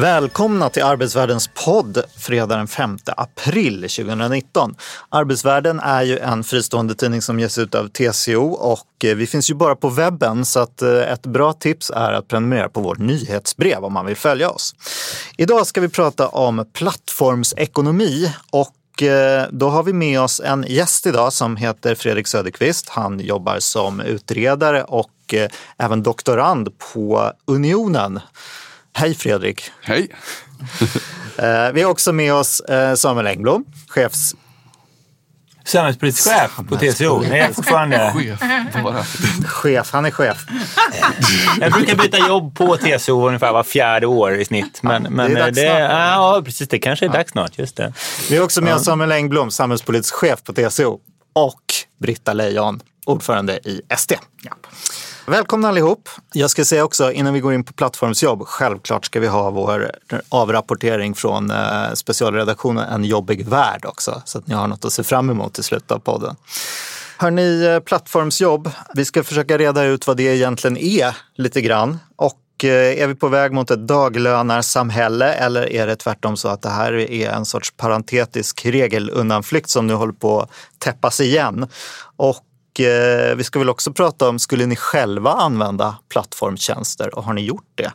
Välkomna till Arbetsvärldens podd fredag den 5 april 2019. Arbetsvärlden är ju en fristående tidning som ges ut av TCO och eh, vi finns ju bara på webben så att eh, ett bra tips är att prenumerera på vårt nyhetsbrev om man vill följa oss. Idag ska vi prata om plattformsekonomi och eh, då har vi med oss en gäst idag som heter Fredrik Söderqvist. Han jobbar som utredare och även doktorand på Unionen. Hej Fredrik! Hej! Eh, vi har också med oss eh, Samuel Engblom, chefs... Samhällspolitisk chef på TCO. Nej, jag fortfarande... Chef bara. Chef, han är chef. Jag brukar byta jobb på TCO ungefär var fjärde år i snitt. Men, men det är dags det, snart. ja, precis. Det kanske är dags snart. Just det. Vi har också med oss Samuel Engblom, samhällspolitisk chef på TCO. Och Britta Lejon, ordförande i SD. Ja. Välkomna allihop. Jag ska säga också innan vi går in på plattformsjobb, självklart ska vi ha vår avrapportering från eh, specialredaktionen En jobbig värld också, så att ni har något att se fram emot i slutet av podden. Hörni, eh, plattformsjobb, vi ska försöka reda ut vad det egentligen är lite grann. Och eh, är vi på väg mot ett daglönarsamhälle eller är det tvärtom så att det här är en sorts parentetisk regelundanflykt som nu håller på att täppas igen? Och Eh, vi ska väl också prata om, skulle ni själva använda plattformstjänster och har ni gjort det?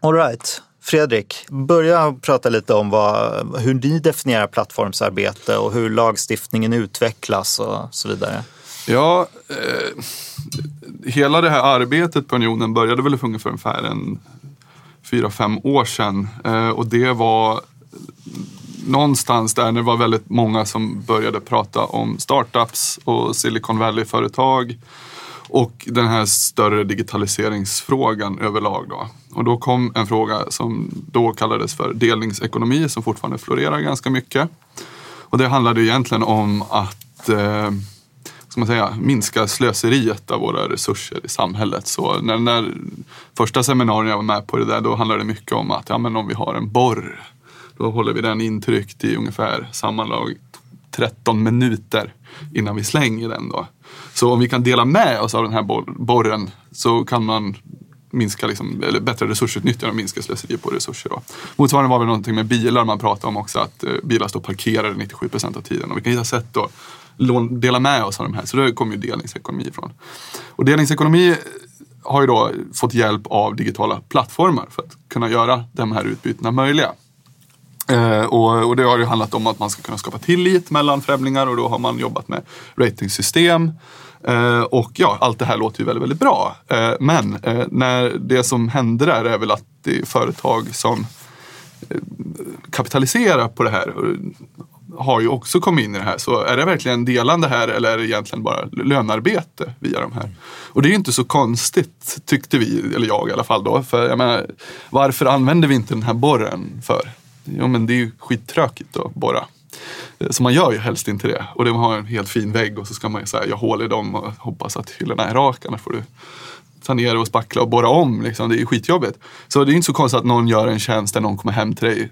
All right. Fredrik, börja prata lite om vad, hur ni definierar plattformsarbete och hur lagstiftningen utvecklas och så vidare. Ja, eh, hela det här arbetet på Unionen började väl för ungefär, ungefär en fyra, fem år sedan. Eh, och det var någonstans där när det var väldigt många som började prata om startups och Silicon Valley-företag och den här större digitaliseringsfrågan överlag. Då. Och då kom en fråga som då kallades för delningsekonomi som fortfarande florerar ganska mycket. Och det handlade egentligen om att eh, ska man säga, minska slöseriet av våra resurser i samhället. Så när, när första seminarien jag var med på det där, då handlade det mycket om att ja, men om vi har en borr, då håller vi den intryckt i ungefär sammanlagt 13 minuter innan vi slänger den. Då. Så om vi kan dela med oss av den här borren så kan man minska liksom, eller bättre resursutnyttjande och minska slöseri på resurser. Då. Motsvarande var väl någonting med bilar man pratade om också, att eh, bilar står parkerade 97 procent av tiden. Och vi kan hitta sätt att dela med oss av de här. Så det kommer ju delningsekonomi ifrån. Och delningsekonomi har ju då fått hjälp av digitala plattformar för att kunna göra de här utbytena möjliga. Eh, och, och det har ju handlat om att man ska kunna skapa tillit mellan främlingar och då har man jobbat med ratingsystem. Eh, och ja, allt det här låter ju väldigt, väldigt bra. Eh, men eh, när det som hände där är väl att det är företag som eh, kapitaliserar på det här och har ju också kommit in i det här. Så är det verkligen delande här eller är det egentligen bara lönarbete via de här? Och det är ju inte så konstigt tyckte vi, eller jag i alla fall då. För jag menar, varför använder vi inte den här borren för? Jo men det är ju skittråkigt att borra. Eh, så man gör ju helst inte det. Och det har en helt fin vägg och så ska man ju säga, jag hål i dem och hoppas att hyllorna är raka. Annars får du sanera och spackla och borra om. Liksom. Det är ju skitjobbigt. Så det är inte så konstigt att någon gör en tjänst där någon kommer hem till dig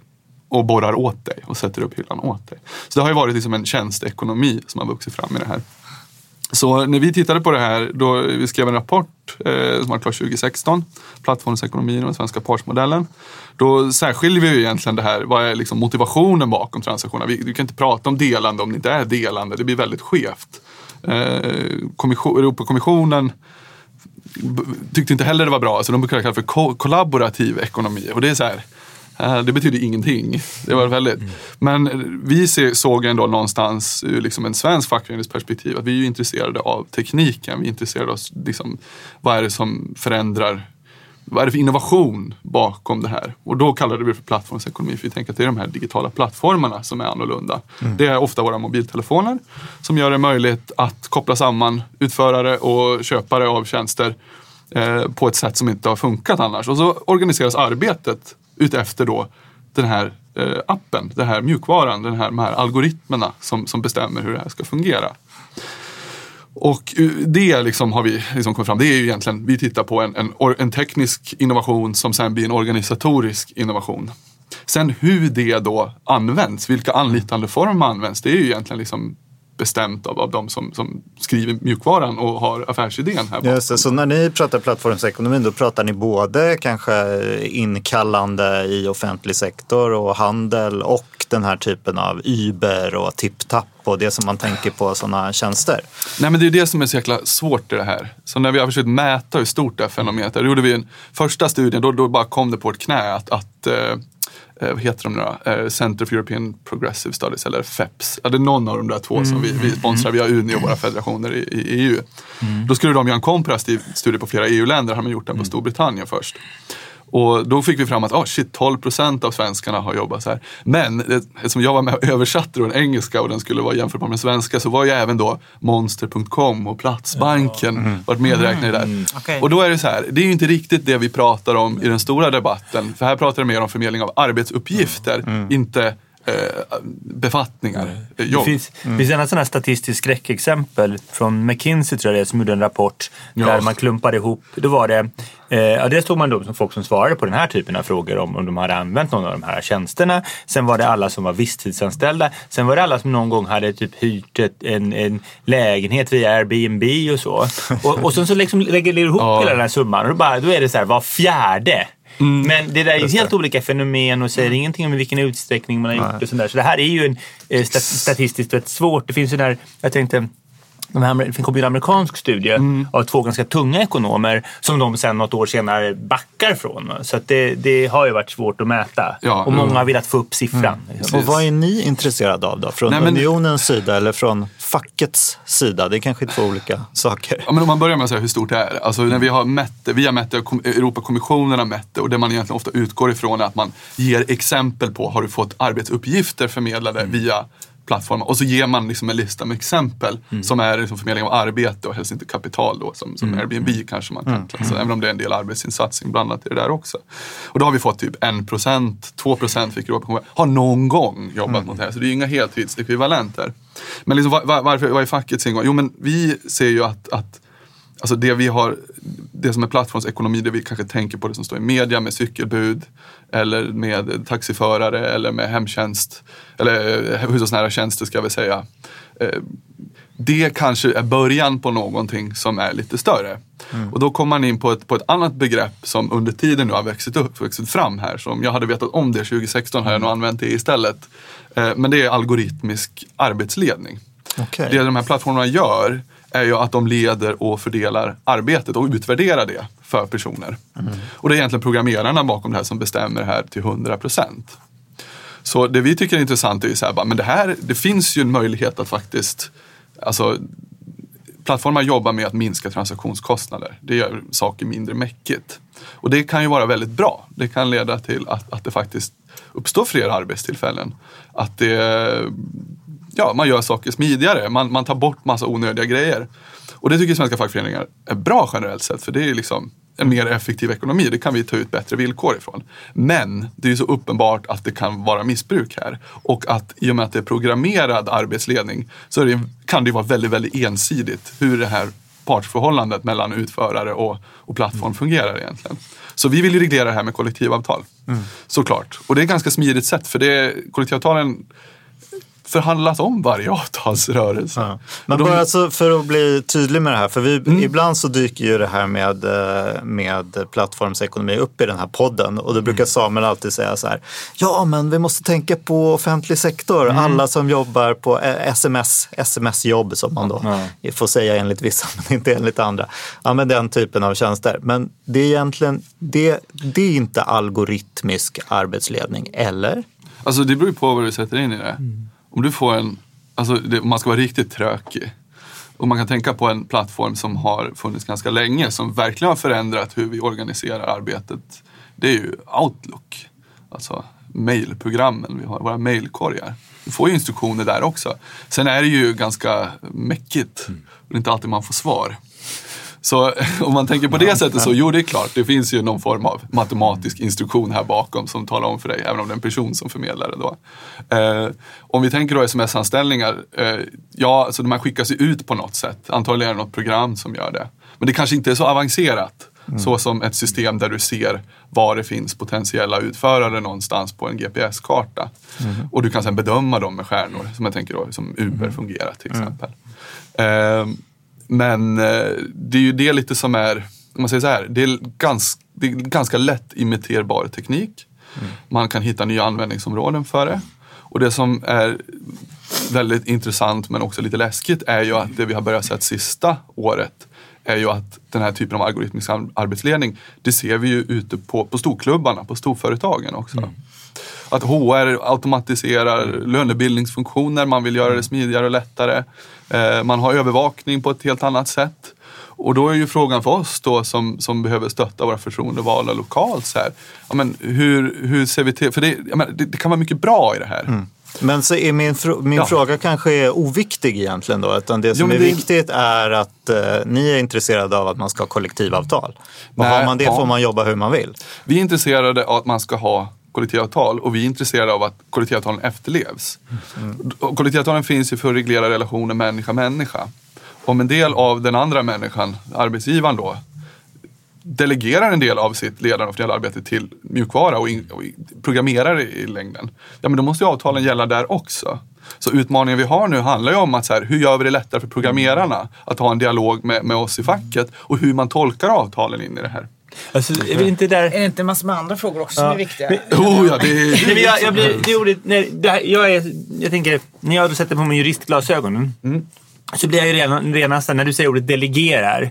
och borrar åt dig och sätter upp hyllan åt dig. Så det har ju varit liksom en tjänsteekonomi som har vuxit fram i det här. Så när vi tittade på det här, då vi skrev en rapport eh, som var klar 2016, Plattformsekonomin och den svenska partsmodellen. Då särskiljer vi ju egentligen det här, vad är liksom motivationen bakom transaktionerna? Vi, vi kan inte prata om delande om det inte är delande, det blir väldigt skevt. Eh, kommission, Europakommissionen tyckte inte heller det var bra, så de brukar kalla det för kollaborativ ekonomi. Och det är så här, det betyder ingenting. Det var väldigt. Men eh, vi såg ändå någonstans ur liksom en svensk fackföreningsperspektiv att vi är intresserade av tekniken. Vi är intresserade av liksom, vad är det som förändrar vad är det för innovation bakom det här? Och då kallade vi det för plattformsekonomi för vi tänker att det är de här digitala plattformarna som är annorlunda. Det är ofta våra mobiltelefoner som gör det möjligt att koppla samman utförare och köpare av tjänster eh, på ett sätt som inte har funkat annars. Och så organiseras arbetet utefter då den här eh, appen, den här mjukvaran, den här, de här algoritmerna som, som bestämmer hur det här ska fungera. Och eh, det liksom har vi liksom kommit fram, det är ju egentligen, vi tittar på en, en, en teknisk innovation som sen blir en organisatorisk innovation. Sen hur det då används, vilka anlitandeformer används, det är ju egentligen liksom bestämt av, av de som, som skriver mjukvaran och har affärsidén här Just det, så när ni pratar plattformsekonomin då pratar ni både kanske inkallande i offentlig sektor och handel och den här typen av Uber och TipTap och det som man tänker på sådana tjänster. Nej men det är det som är så jäkla svårt i det här. Så när vi har försökt mäta hur stort det här fenomenet är, då gjorde vi en första studien, då, då bara kom det på ett knä att, att eh, vad heter de nu? Eh, Center for European Progressive Studies eller FEPS. Ja, det är någon av de där två som vi, vi sponsrar via Uni och våra federationer i, i EU. Då skulle de göra en komparativ studie på flera EU-länder, har man gjort den på Storbritannien först. Och då fick vi fram att oh shit, 12 procent av svenskarna har jobbat så här. Men det- eftersom jag var med och översatte den engelska och den skulle vara jämförbar med svenska så var ju även då Monster.com och Platsbanken varit medräknade där. okej. Och då är det så här, det är ju inte riktigt det vi pratar om i den stora debatten. För här pratar det mer om förmedling av arbetsuppgifter, inte eh, befattningar, eh, Det jobb. finns, det finns en sån här statistiskt skräckexempel från McKinsey tror jag det är, som gjorde en rapport Ja. där man klumpade ihop. Då var det, eh, ja, dels tog man då som folk som svarade på den här typen av frågor om, om de hade använt någon av de här tjänsterna. Sen var det alla som var visstidsanställda. Sen var det alla som någon gång hade typ hyrt ett, en, en lägenhet via Airbnb och så. Och, och sen så liksom lägger du ihop Ja. hela den här summan och då, bara, då är det så här var fjärde. Men det där är ju helt olika fenomen och säger ingenting om i vilken utsträckning man har gjort och sådär. Så det här är ju en, eh, stat statistiskt rätt svårt. Det finns ju där, jag tänkte, de här, det kom ju en amerikansk studie av två ganska tunga ekonomer som de sen något år senare backar från. Så att det, det har ju varit svårt att mäta. Ja, och många mm. har velat få upp siffran. liksom. Och vad är ni intresserade av då? Från Nej, men- unionens sida eller från fackets sida? Det är kanske två olika saker. Ja, men om man börjar med att säga hur stort det är. Alltså när vi har mätt det, vi har mätt det, Europakommissionen har mätt det och det man egentligen ofta utgår ifrån är att man ger exempel på, har du fått arbetsuppgifter förmedlade via plattformar och så ger man liksom en lista med exempel som är liksom förmedling av arbete och helst inte kapital då som, som Airbnb kanske man kan klassa, även om det är en del arbetsinsats inblandat i det där också. Och då har vi fått typ 1%, 2% fick Europakommissionen, har någon gång jobbat mot det här så det är ju inga heltidsekvivalenter. Men liksom, var, var, varför, vad är fackets ingång? Jo men vi ser ju att, att Alltså det vi har, det som är plattformsekonomi, det vi kanske tänker på det som står i media med cykelbud eller med taxiförare eller med hemtjänst eller eh, hushållsnära tjänster ska jag väl säga. Eh, Det kanske är början på någonting som är lite större. Och då kommer man in på ett, på ett annat begrepp som under tiden nu har växt, upp, växt fram här. Så om jag hade vetat om det 2016 hade jag nog använt det istället. Eh, Men det är algoritmisk arbetsledning. Okej. Det de här plattformarna gör är ju att de leder och fördelar arbetet och utvärderar det för personer. Och det är egentligen programmerarna bakom det här som bestämmer det här till 100 procent. Så det vi tycker är intressant är ju så här, men det här, det finns ju en möjlighet att faktiskt, alltså plattformar jobbar med att minska transaktionskostnader. Det gör saker mindre mäckigt. Och det kan ju vara väldigt bra. Det kan leda till att, att det faktiskt uppstår fler arbetstillfällen. Att det, ja, man gör saker smidigare. Man, man tar bort massa onödiga grejer. Och det tycker svenska fackföreningar är bra generellt sett. För det är liksom en mer effektiv ekonomi. Det kan vi ta ut bättre villkor ifrån. Men det är ju så uppenbart att det kan vara missbruk här. Och att i och med att det är programmerad arbetsledning så det, kan det ju vara väldigt, väldigt ensidigt hur det här partsförhållandet mellan utförare och, och plattform fungerar egentligen. Så vi vill ju reglera det här med kollektivavtal. Såklart. Och det är ett ganska smidigt sätt för det, kollektivavtalen förhandlas om varje avtalsrörelse. Ja. Men de- bara alltså för att bli tydlig med det här, för vi, ibland så dyker ju det här med, eh, med plattformsekonomi upp i den här podden och då brukar Samuel alltid säga så här, ja men vi måste tänka på offentlig sektor, alla som jobbar på eh, sms, sms-jobb som man då får säga enligt vissa men inte enligt andra. Ja men den typen av tjänster. Men det är egentligen, det, det är inte algoritmisk arbetsledning, eller? Alltså det beror ju på vad du sätter in i det. Om du får en, alltså det, om man ska vara riktigt trökig. Och man kan tänka på en plattform som har funnits ganska länge som verkligen har förändrat hur vi organiserar arbetet. Det är ju Outlook. Alltså mailprogrammen, vi har våra mailkorgar. Du får ju instruktioner där också. Sen är det ju ganska mäckigt. Och det är inte alltid man får svar. Så om man tänker på det sättet så, jo det är klart, det finns ju någon form av matematisk instruktion här bakom som talar om för dig, även om det är en person som förmedlar det då. Eh, om vi tänker då sms-anställningar, eh, ja, alltså de här skickas ju ut på något sätt. Antagligen är det något program som gör det. Men det kanske inte är så avancerat. Så som ett system där du ser var det finns potentiella utförare någonstans på en GPS-karta. Och du kan sedan bedöma dem med stjärnor, som jag tänker då, som Uber fungerar till exempel. Eh, men eh, det är ju det lite som är, om man säger så här, det är ganska, det är ganska lätt imiterbar teknik. Man kan hitta nya användningsområden för det. Och det som är väldigt intressant men också lite läskigt är ju att det vi har börjat se sista året är ju att den här typen av algoritmisk ar- arbetsledning, det ser vi ju ute på, på storklubbarna, på storföretagen också. Att HR automatiserar lönebildningsfunktioner, man vill göra det smidigare och lättare. Eh, man har övervakning på ett helt annat sätt. Och då är ju frågan för oss då som, som behöver stötta våra förtroendevalda lokalt så här, ja, men hur, hur ser vi till, för det, jag menar, det, det kan vara mycket bra i det här. Men så är min, frå- min Ja. fråga kanske är oviktig egentligen då. Utan det som men är det- viktigt är att eh, ni är intresserade av att man ska ha kollektivavtal. Och Nej, har man det ja. får man jobba hur man vill. Vi är intresserade av att man ska ha kollektivavtal och vi är intresserade av att kollektivavtalen efterlevs. Mm. kollektivavtalen finns ju för att reglera relationen människa-människa. Om en del av den andra människan, arbetsgivaren då, delegerar en del av sitt ledande och fördelande arbete till mjukvara och, in, och programmerar i, i längden, ja men då måste ju avtalen gälla där också. Så utmaningen vi har nu handlar ju om att så här, hur gör vi det lättare för programmerarna att ha en dialog med, med oss i facket och hur man tolkar avtalen in i det här. Alltså, är vi inte där... Är det inte massor med andra frågor också som är viktiga? Oh, ja, det är... Nej, men jag, jag, blir, det ordet, nej, det här, jag, är, jag tänker, när jag sätter på mig juristglasögonen så blir jag ju redan, redan när du säger ordet delegerar.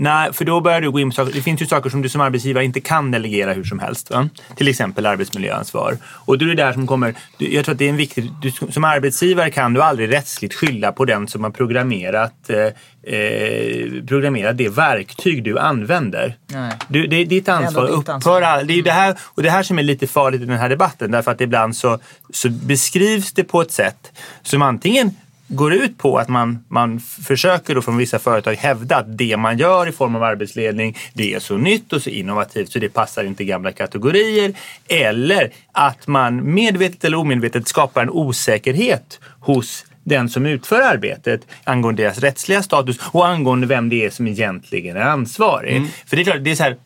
Nej, för då börjar du gå in på saker. Det finns ju saker som du som arbetsgivare inte kan delegera hur som helst. Va? Till exempel arbetsmiljöansvar. Och då är det där som kommer... Jag tror att det är en viktig... Du, som arbetsgivare kan du aldrig rättsligt skylla på den som har programmerat, eh, eh, programmerat det verktyg du använder. Nej. Du, det är ditt ansvar. ditt Upphör all, det är det här, och det här som är lite farligt i den här debatten. Därför att ibland så, så beskrivs det på ett sätt som antingen går ut på att man, man försöker då från vissa företag hävda att det man gör i form av arbetsledning det är så nytt och så innovativt så det passar inte gamla kategorier. Eller att man medvetet eller omedvetet skapar en osäkerhet hos den som utför arbetet angående deras rättsliga status och angående vem det är som egentligen är ansvarig. För det är klart, det är så här,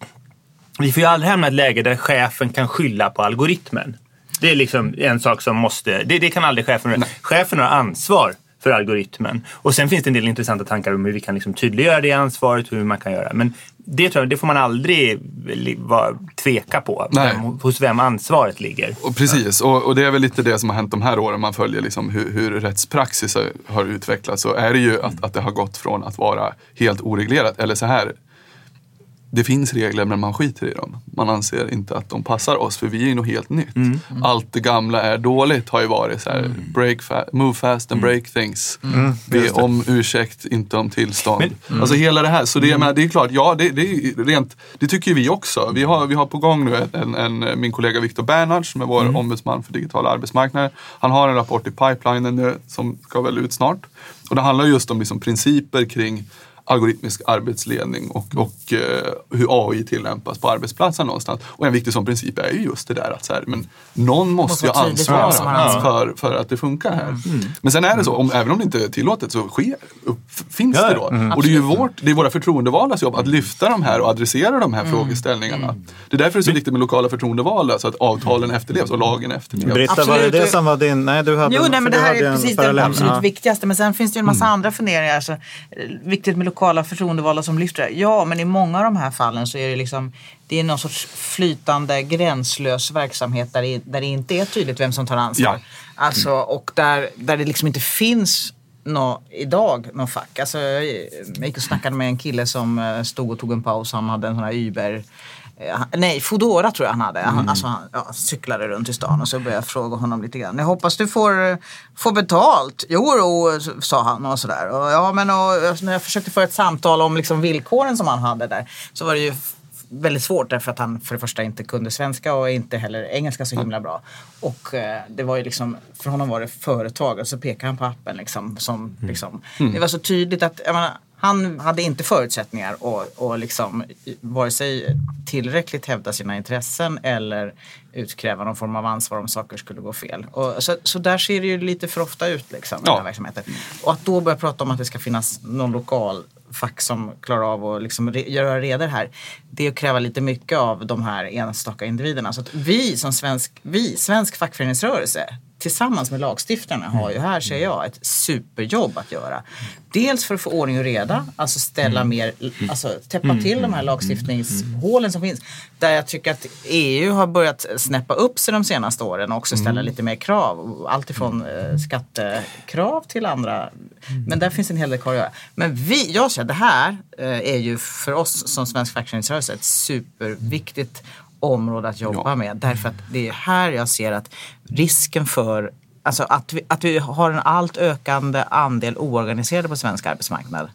vi får ju aldrig hamna i ett läge där chefen kan skylla på algoritmen. Det är liksom en sak som måste, det, det kan aldrig chefen göra. Chefen har ansvar för algoritmen. Och sen finns det en del intressanta tankar om hur vi kan liksom tydliggöra det ansvaret, hur man kan göra. Men det, tror jag, det får man aldrig tveka på, vem, hos vem ansvaret ligger. Och precis, och, och det är väl lite det som har hänt de här åren. Man följer liksom hur, hur rättspraxis har- har utvecklats. Så är det ju att, att det har gått från att vara helt oreglerat, eller så här. Det finns regler men man skiter i dem. Man anser inte att de passar oss för vi är ju något helt nytt. Allt det gamla är dåligt har ju varit så här, break fa- move fast and break things. Be om ursäkt, inte om tillstånd. Alltså hela det här. Så det, menar, det är klart, ja det, det, är rent, det tycker vi också. Vi har, vi har på gång nu en, en, min kollega Viktor Bernhard som är vår ombudsman för digitala arbetsmarknader. Han har en rapport i pipelinen nu som ska väl ut snart. Och det handlar just om liksom principer kring algoritmisk arbetsledning och, och eh, hur AI tillämpas på arbetsplatsen någonstans. Och en viktig sån princip är ju just det där att så här, men någon måste ju ansvara för, för att det funkar här. Men sen är det så, om, även om det inte är tillåtet så sker, upp, finns Ja, det då. Och det är ju vårt, det är våra förtroendevaldas jobb att lyfta de här och adressera de här frågeställningarna. Det är därför det är så viktigt med lokala förtroendevalda så att avtalen efterlevs och lagen efterlevs. Britta, var det Absolut. det som var din... Nej, du hade Jo, nej, men det du här hade är precis det absolut Ja. viktigaste. Men sen finns det ju en massa andra funderingar. Så, eh, viktigt med lokala förtroendevalda som lyfter det. Ja, men i många av de här fallen så är det liksom det är någon sorts flytande gränslös verksamhet där det, där det inte är tydligt vem som tar ansvar. Ja. Alltså, och där, där det liksom inte finns nå, idag någon fack. Alltså, jag gick och snackade med en kille som eh, stod och tog en paus. Han hade en sån här Uber Nej, Foodora tror jag han hade. Han, alltså, han ja, cyklade runt i stan och så började jag fråga honom lite grann. Jag hoppas du får, eh, får betalt. Jo, jo, sa han och sådär. Och, ja, men och, när jag försökte föra ett samtal om liksom, villkoren som han hade där så var det ju väldigt svårt därför att han för det första inte kunde svenska och inte heller engelska så himla bra. Och eh, det var ju liksom, för honom var det företag och så pekade han på appen liksom som, liksom, det var så tydligt att, jag menar, Han hade inte förutsättningar att och liksom, vare sig tillräckligt hävda sina intressen eller utkräva någon form av ansvar om saker skulle gå fel. Och så, så där ser det ju lite för ofta ut liksom, i Ja. den här verksamheten. Och att då börja prata om att det ska finnas någon lokal fack som klarar av att liksom re- göra reder här. Det är att kräva lite mycket av de här enstaka individerna. Så att vi som svensk, vi, svensk fackföreningsrörelse tillsammans med lagstiftarna har ju här, ser jag, ett superjobb att göra. Dels för att få ordning och reda, alltså ställa mer, alltså täppa till de här lagstiftningshålen som finns. Där jag tycker att EU har börjat snäppa upp sig de senaste åren och också ställa lite mer krav. Allt ifrån eh, skattekrav till andra. Men där finns en hel del kvar att göra. Men vi, jag känner det här eh, är ju för oss som svensk fackföreningsrörelse ett superviktigt område att jobba Ja. med. Därför att det är här jag ser att risken för Alltså att vi, att vi har en allt ökande andel oorganiserade på svensk arbetsmarknad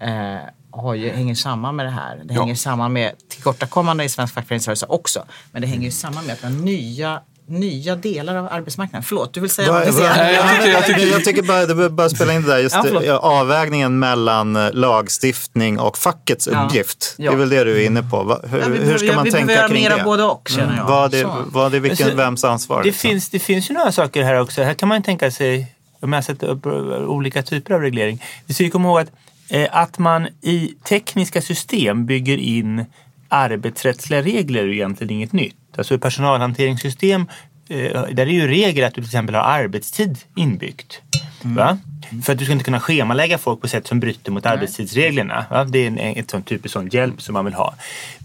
eh, har ju, hänger samman med det här. Det Ja. hänger samman med tillkortakommande i svensk fackföreningsrörelse också. Men det hänger ju samman med att vi har nya, nya delar av arbetsmarknaden. Förlåt, du vill säga Vad- Nej, jag tycker- jag tycker- jag tycker bara, det bara spela in det där, just Ja, ja, avvägningen mellan eh, lagstiftning och fackets Ja. uppgift. Det Ja. är väl det du är inne på. Hur, Ja, vi hur ska behöver- man vi tänka behöver kring det? mer både och känner jag. Vad är, vad är vilken, vems ansvar? Det liksom? finns, det finns ju några saker här också. Här kan man tänka sig, om jag sätter upp olika typer av reglering. Vi ska ju komma ihåg att, eh, att man i tekniska system bygger in arbetsrättsliga regler är ju egentligen inget nytt. Alltså i personalhanteringssystem eh, där är ju regel att du till exempel har arbetstid inbyggt. Va? För att du ska inte kunna schemalägga folk på sätt som bryter mot arbetstidsreglerna. Va? Det är en, ett sånt typiskt sån hjälp som man vill ha.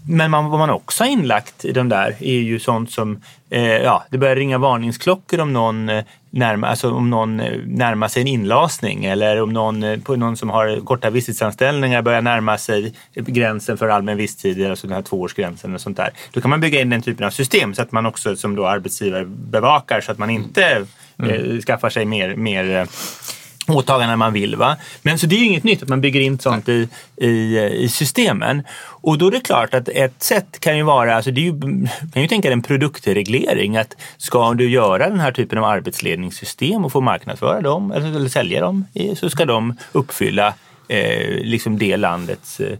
Men man, vad man också har inlagt i de där är ju sånt som, eh, ja, det börjar ringa varningsklockor om någon, eh, närma, alltså om någon eh, närmar sig en inlasning eller om någon, eh, på någon som har korta visstidsanställningar börjar närma sig gränsen för allmän visstid, alltså den här tvåårsgränsen och sånt där. Då kan man bygga in den typen av system så att man också som då arbetsgivare bevakar så att man inte eh, skaffar sig mer, mer eh, åtaganden man vill. Va? Men så det är ju inget nytt att man bygger in sånt i, i, i systemen. Och då är det klart att ett sätt kan ju vara, alltså det är ju, kan ju tänka dig en produktreglering. Att ska du göra den här typen av arbetsledningssystem och få marknadsföra dem eller, eller sälja dem så ska de uppfylla Eh, liksom det landets, eh,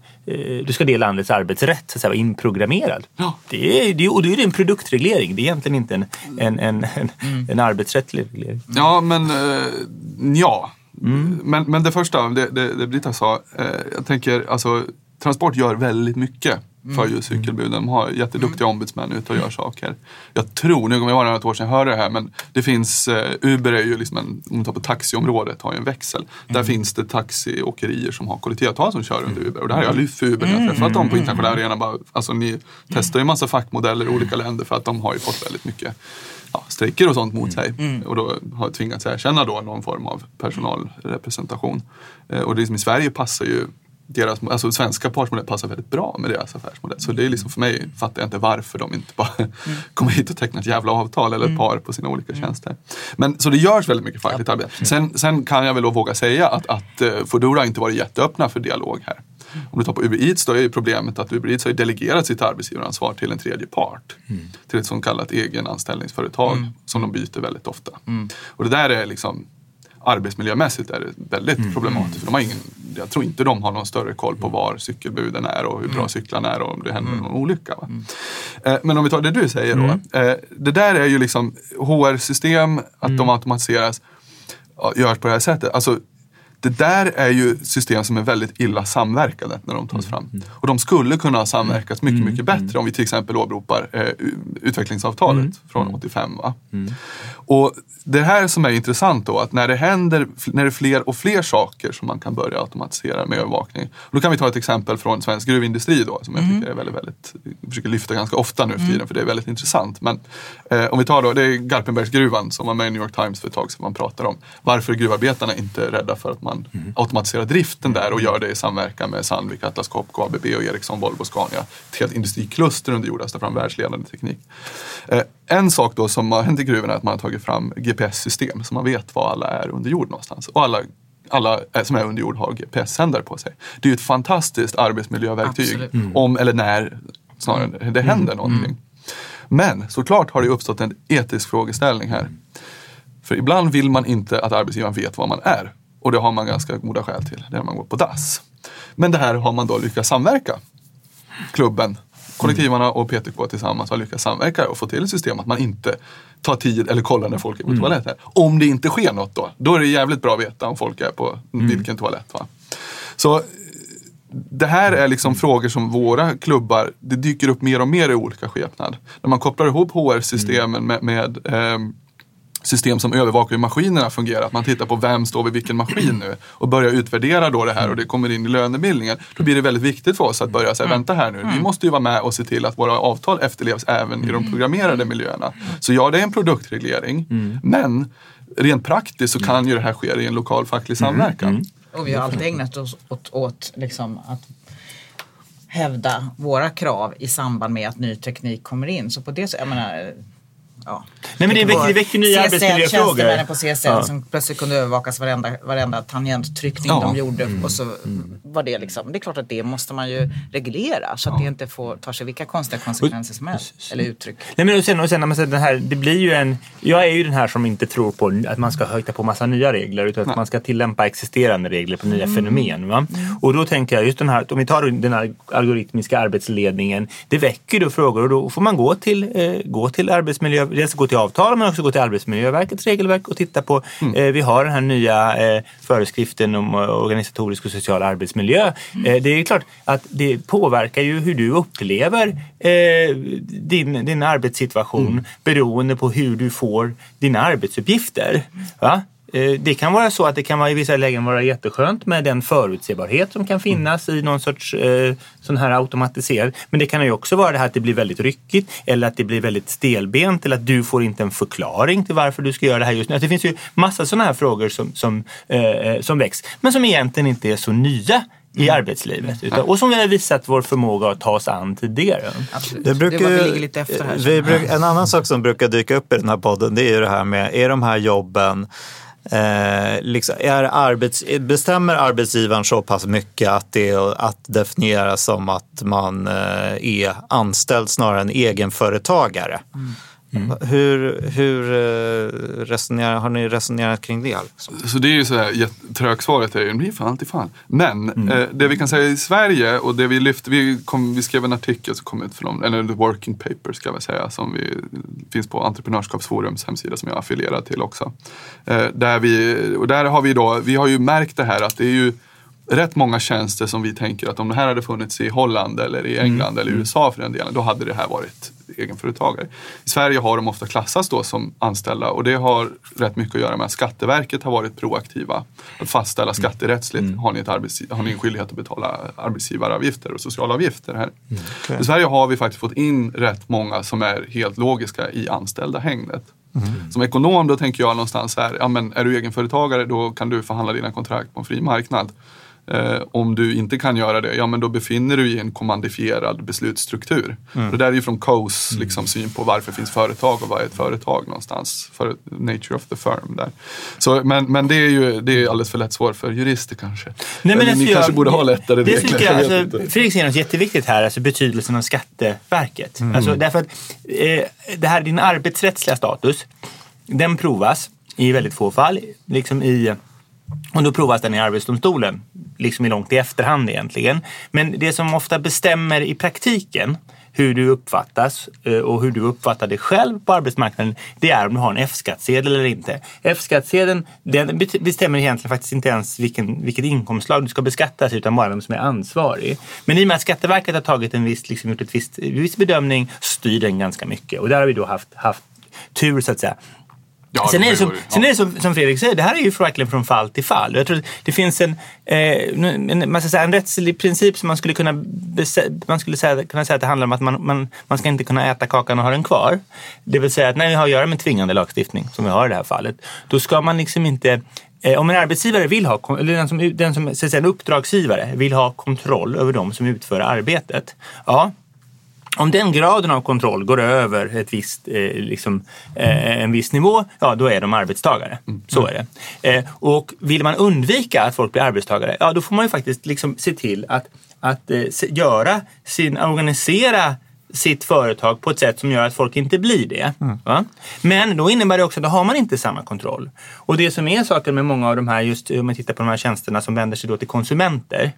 du ska det landets arbetsrätt så att säga, vara inprogrammerad. Ja. Det är, det och då är det en produktreglering. Det är egentligen inte en, en, en, en, en arbetsrättslig reglering. Ja, men eh, ja. Men, men det första, det, det, det Britta sa, eh, jag tänker alltså Transport gör väldigt mycket för just cykelbuden. De har jätteduktiga ombudsmän ute och gör saker. Jag tror, nu kommer jag vara något år sedan jag hörde det här, men det finns, eh, Uber är ju liksom en, om man tar på taxiområdet, har ju en växel. Där finns det taxiåkerier som har kollektivavtal som kör under Uber. Och det här har jag lyft för Uber när jag träffat dem på internationella arenan. Bara, Alltså ni testar ju massa fackmodeller i olika länder för att de har ju fått väldigt mycket ja, strejker och sånt mot sig. Och då har tvingats erkänna då någon form av personalrepresentation. Eh, och det som i Sverige passar ju deras, alltså svenska partsmodell passar väldigt bra med deras affärsmodell. Så det är liksom för mig fattar jag inte varför de inte bara kommer hit och tecknar ett jävla avtal eller ett par på sina olika tjänster. Men så det görs väldigt mycket fackligt arbete. Sen, sen kan jag väl då våga säga att, att eh, Foodora inte varit jätteöppna för dialog här. Om du tar på Uber Eats då är ju problemet att Uber Eats har delegerat sitt arbetsgivaransvar till en tredje part. Till ett så kallat egenanställningsföretag som de byter väldigt ofta. Och det där är liksom arbetsmiljömässigt är det väldigt problematiskt. För de har ingen, jag tror inte de har någon större koll på var cykelbuden är och hur bra cyklarna är och om det händer någon olycka. Va? Eh, Men om vi tar det du säger då. eh, Det där är ju liksom HR-system, att de automatiseras, görs på det här sättet. Alltså, det där är ju system som är väldigt illa samverkande när de tas fram. Och de skulle kunna ha samverkats mycket, mycket bättre om vi till exempel åberopar eh, utvecklingsavtalet från 85. Va? Och det här som är intressant då, att när det händer, när det är fler och fler saker som man kan börja automatisera med övervakning. Då kan vi ta ett exempel från svensk gruvindustri då, som jag tycker är väldigt, väldigt, försöker lyfta ganska ofta nu för tiden, för det är väldigt intressant. Men eh, om vi tar då, det är Garpenbergsgruvan som var med i New York Times för ett tag sedan, man pratar om varför är gruvarbetarna inte är rädda för att man automatiserar driften där och gör det i samverkan med Sandvik, Atlas Copco, ABB och Ericsson, Volvo, Scania. Ett helt industrikluster under jord, ta fram världsledande teknik. Eh, en sak då som har hänt i gruvorna är att man har tagit fram GPS-system så man vet var alla är under jord någonstans. Och alla, alla som är under jord har GPS-sändare på sig. Det är ju ett fantastiskt arbetsmiljöverktyg. Absolut. Om eller när snarare det händer någonting. Men såklart har det uppstått en etisk frågeställning här. För ibland vill man inte att arbetsgivaren vet var man är. Och det har man ganska goda skäl till, när man går på dass. Men det här har man då lyckats samverka. Klubben, kollektivarna och PTK tillsammans har lyckats samverka och få till ett system att man inte tar tid eller kollar när folk är på toaletten. Om det inte sker något då, då är det jävligt bra att veta om folk är på vilken toalett. Va? Så det här är liksom frågor som våra klubbar, det dyker upp mer och mer i olika skepnad. När man kopplar ihop HR-systemen med, med ehm, system som övervakar hur maskinerna fungerar. Att man tittar på vem står vid vilken maskin nu och börjar utvärdera då det här och det kommer in i lönebildningen. Då blir det väldigt viktigt för oss att börja säga, vänta här nu, vi måste ju vara med och se till att våra avtal efterlevs även i de programmerade miljöerna. Så ja, det är en produktreglering, men rent praktiskt så kan ju det här ske i en lokal facklig samverkan. Och vi har alltid ägnat oss åt, åt liksom att hävda våra krav i samband med att ny teknik kommer in. Så på det sättet, jag menar, ja. Nej, men det väcker, det väcker nya CSN, arbetsmiljöfrågor. Tjänstemännen på CSN Ja. som plötsligt kunde övervakas varenda, varenda tangenttryckning Ja. de gjorde. Och så var det liksom, det är klart att det måste man ju reglera så att det inte får, tar sig vilka konstiga konsekvenser som helst. Eller uttryck. Nej, men och sen, och sen när man säger den här, det blir ju en... Jag är ju den här som inte tror på att man ska hitta på massa nya regler utan att man ska tillämpa existerande regler på nya fenomen. Va? Och då tänker jag just den här, om vi tar den här algoritmiska arbetsledningen, det väcker då frågor och då får man gå till, eh, gå till arbetsmiljö, dels gå till avtal men också gå till Arbetsmiljöverkets regelverk och titta på, eh, vi har den här nya eh, föreskriften om eh, organisatorisk och social arbetsmiljö. Eh, det är klart att det påverkar ju hur du upplever eh, din, din arbetssituation beroende på hur du får dina arbetsuppgifter. Va? Eh, Det kan vara så att det kan vara, i vissa lägen vara jätteskönt med den förutsebarhet som kan finnas i någon sorts eh, sån här automatiserad. Men det kan ju också vara det här att det blir väldigt ryckigt eller att det blir väldigt stelbent eller att du får inte en förklaring till varför du ska göra det här just nu. Det finns ju massa sådana här frågor som, som, eh, som väcks men som egentligen inte är så nya i arbetslivet. Utan, och som vi har visat vår förmåga att ta oss an tidigare. Absolut. Det brukar, det vi lite efter här. vi bruk, en annan sak som brukar dyka upp i den här podden det är ju det här med, är de här jobben Eh, liksom, är arbets, bestämmer arbetsgivaren så pass mycket att det är att definiera som att man eh, är anställd snarare än egenföretagare? Mm. Hur, hur eh, resonerar, har ni resonerat kring det? Liksom? Så det är ju så här, trögsvaret är ju, det blir fan alltid fan. Men eh, det vi kan säga i Sverige och det vi lyfte, vi, kom, vi skrev en artikel som kom ut från, eller the working paper ska jag väl säga, som vi, finns på Entreprenörskapsforums hemsida som jag är affilierad till också. Eh, där vi, och där har vi då, vi har ju märkt det här att det är ju rätt många tjänster som vi tänker att om det här hade funnits i Holland eller i England eller i USA för den delen, då hade det här varit egenföretagare. I Sverige har de ofta klassats då som anställda och det har rätt mycket att göra med att Skatteverket har varit proaktiva. Att fastställa skatterättsligt, har, ni ett har ni en skyldighet att betala arbetsgivaravgifter och socialavgifter här. I Sverige har vi faktiskt fått in rätt många som är helt logiska i anställda hängnet. Som ekonom då tänker jag någonstans här, ja, men är du egenföretagare då kan du förhandla dina kontrakt på en fri marknad. Eh, om du inte kan göra det, ja men då befinner du dig i en kommandifierad beslutsstruktur. Det där är ju från Coes liksom, syn på varför finns företag och vad är ett företag någonstans. För nature of the firm där. Så, men, men det är ju det är alldeles för lätt svårt för jurister kanske. Nej, men Eller alltså ni jag- kanske borde ha lättare det regler. jag, alltså. Fredrik säger något jätteviktigt här, alltså betydelsen av Skatteverket. Alltså, därför att eh, det här, din arbetsrättsliga status, den provas i väldigt få fall. Liksom i, och då provas den i Arbetsdomstolen, liksom är långt i efterhand egentligen. Men det som ofta bestämmer i praktiken hur du uppfattas eh, och hur du uppfattar dig själv på arbetsmarknaden, det är om du har en F-skattsedel eller inte. F-skattsedeln den bestämmer egentligen faktiskt inte ens vilken, vilket inkomstslag du ska beskattas utan bara vem som är ansvarig. Men i och med att Skatteverket har tagit en viss, liksom gjort ett visst, viss bedömning styr den ganska mycket och där har vi då haft, haft tur så att säga. Ja, sen är det, som, ju- sen ja. är det som, som Fredrik säger, det här är ju verkligen från fall till fall. Jag tror att det finns en, eh, en, man säga, en rättslig princip som man skulle kunna, man skulle säga, kunna säga att det handlar om att man, man, man ska inte kunna äta kakan och ha den kvar. Det vill säga att när vi har att göra med tvingande lagstiftning, som vi har i det här fallet, då ska man liksom inte eh, om en arbetsgivare vill ha, eller den som, den som så att säga, en uppdragsgivare vill ha kontroll över de som utför arbetet, ja, om den graden av kontroll går över ett visst, eh, liksom, eh, en viss nivå, ja då är de arbetstagare. Så är det. Eh, och vill man undvika att folk blir arbetstagare, ja då får man ju faktiskt liksom se till att, att eh, göra sin, organisera sitt företag på ett sätt som gör att folk inte blir det. Va? Men då innebär det också att då har man inte samma kontroll. Och det som är saken med många av de här, just om man tittar på de här tjänsterna som vänder sig då till konsumenter.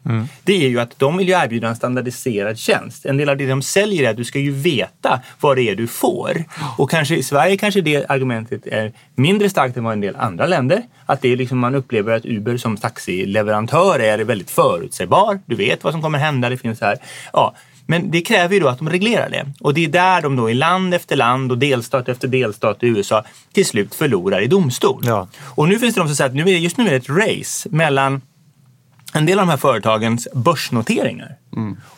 Det är ju att de vill ju erbjuda en standardiserad tjänst. En del av det de säljer är att du ska ju veta vad det är du får. Och kanske i Sverige kanske det argumentet är mindre starkt än vad en del andra länder. Att det är liksom man upplever att Uber som taxileverantör är väldigt förutsägbar. Du vet vad som kommer hända. Det finns här. Ja, men det kräver ju då att de reglerar det. Och det är där de då i land efter land och delstat efter delstat i USA till slut förlorar i domstol. Ja. Och nu finns det de som säger att nu är, just nu är det ett race mellan en del av de här företagens börsnoteringar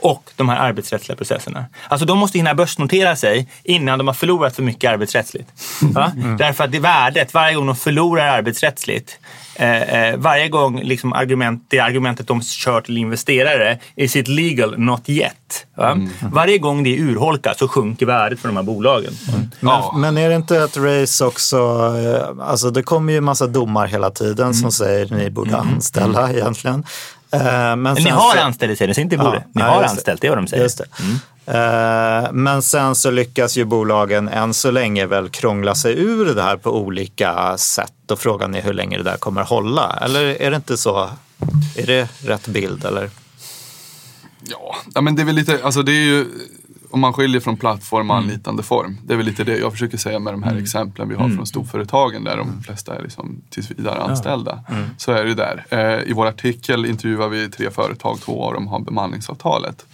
och de här arbetsrättsliga processerna. Alltså de måste hinna börsnotera sig innan de har förlorat för mycket arbetsrättsligt. Va? Därför att det värdet, varje gång de förlorar arbetsrättsligt, eh, eh, varje gång liksom argument, det argumentet de kör till investerare, is it legal, not yet. Va? Varje gång det urholkas så sjunker värdet för de här bolagen. Men, men är det inte ett race också, eh, alltså det kommer ju massa domar hela tiden som säger ni borde anställa egentligen. Eh, Men, Men ni har så- anställt, säger ni, så inte borde. Ja, Ni nej, har anställt, det är vad de säger. Just det. Eh, Men sen så lyckas ju bolagen än så länge väl krångla sig ur det här på olika sätt och frågan är hur länge det där kommer hålla. Eller är det inte så? Är det rätt bild eller? Ja, ja, men det är väl lite, alltså det är ju, om man skiljer från plattform och anlitande form. Det är väl lite det jag försöker säga med de här exemplen vi har från storföretagen där de flesta är liksom tills vidare anställda. Så är det där. Eh, I vår artikel intervjuar vi tre företag, två av dem har bemanningsavtalet.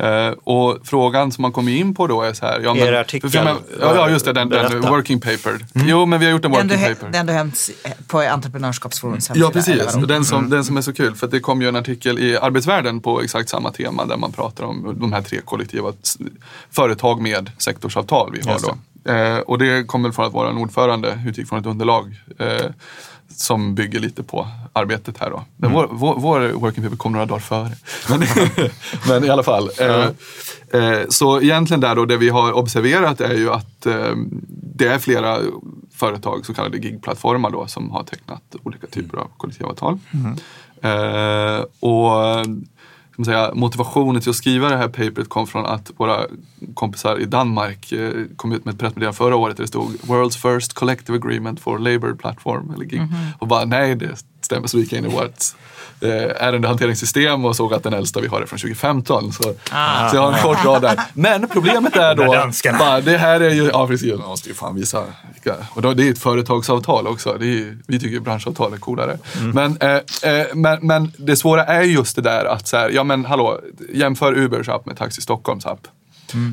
Eh, och frågan som man kommer in på då är så här. Ja, Er artikel? för- för- ja, ja, just det. Den, den working paper. Jo, men vi har gjort en Den du, working hä- paper. den du hämts på Entreprenörskapsforums Ja, precis. den, som, den som är så kul, för att det kom ju en artikel i Arbetsvärlden på exakt samma tema där man pratar om de här tre kollektiva företag med sektorsavtal vi har då. Eh, och det kommer från att vår ordförande utgick från ett underlag eh, som bygger lite på arbetet här då. Men vår, vår, vår working paper kom några dagar före. Men, men i alla fall. Eh, eh, så egentligen där då, det vi har observerat är ju att eh, det är flera företag, så kallade gigplattformar då, som har tecknat olika typer av kollektivavtal. Eh, och ska man säga, motivationen till att skriva det här paperet kom från att våra kompisar i Danmark eh, kom ut med ett pressmeddelande förra året där det stod World's first collective agreement for labour platform. Eller gig. Och bara nej, det stämmer. Så vi gick in i vårt eh, ärendehanteringssystem och såg att den äldsta vi har är från 2015. Så, så jag har en kort rad där. Men problemet är då, bara, det här är ju, ja precis, jag måste ju fan visa. Och då, det är ett företagsavtal också. Det är, vi tycker ju branschavtal är coolare. Men, eh, eh, men, men det svåra är ju just det där att så här, ja men hallå, jämför Ubers app med Taxi Stockholms app.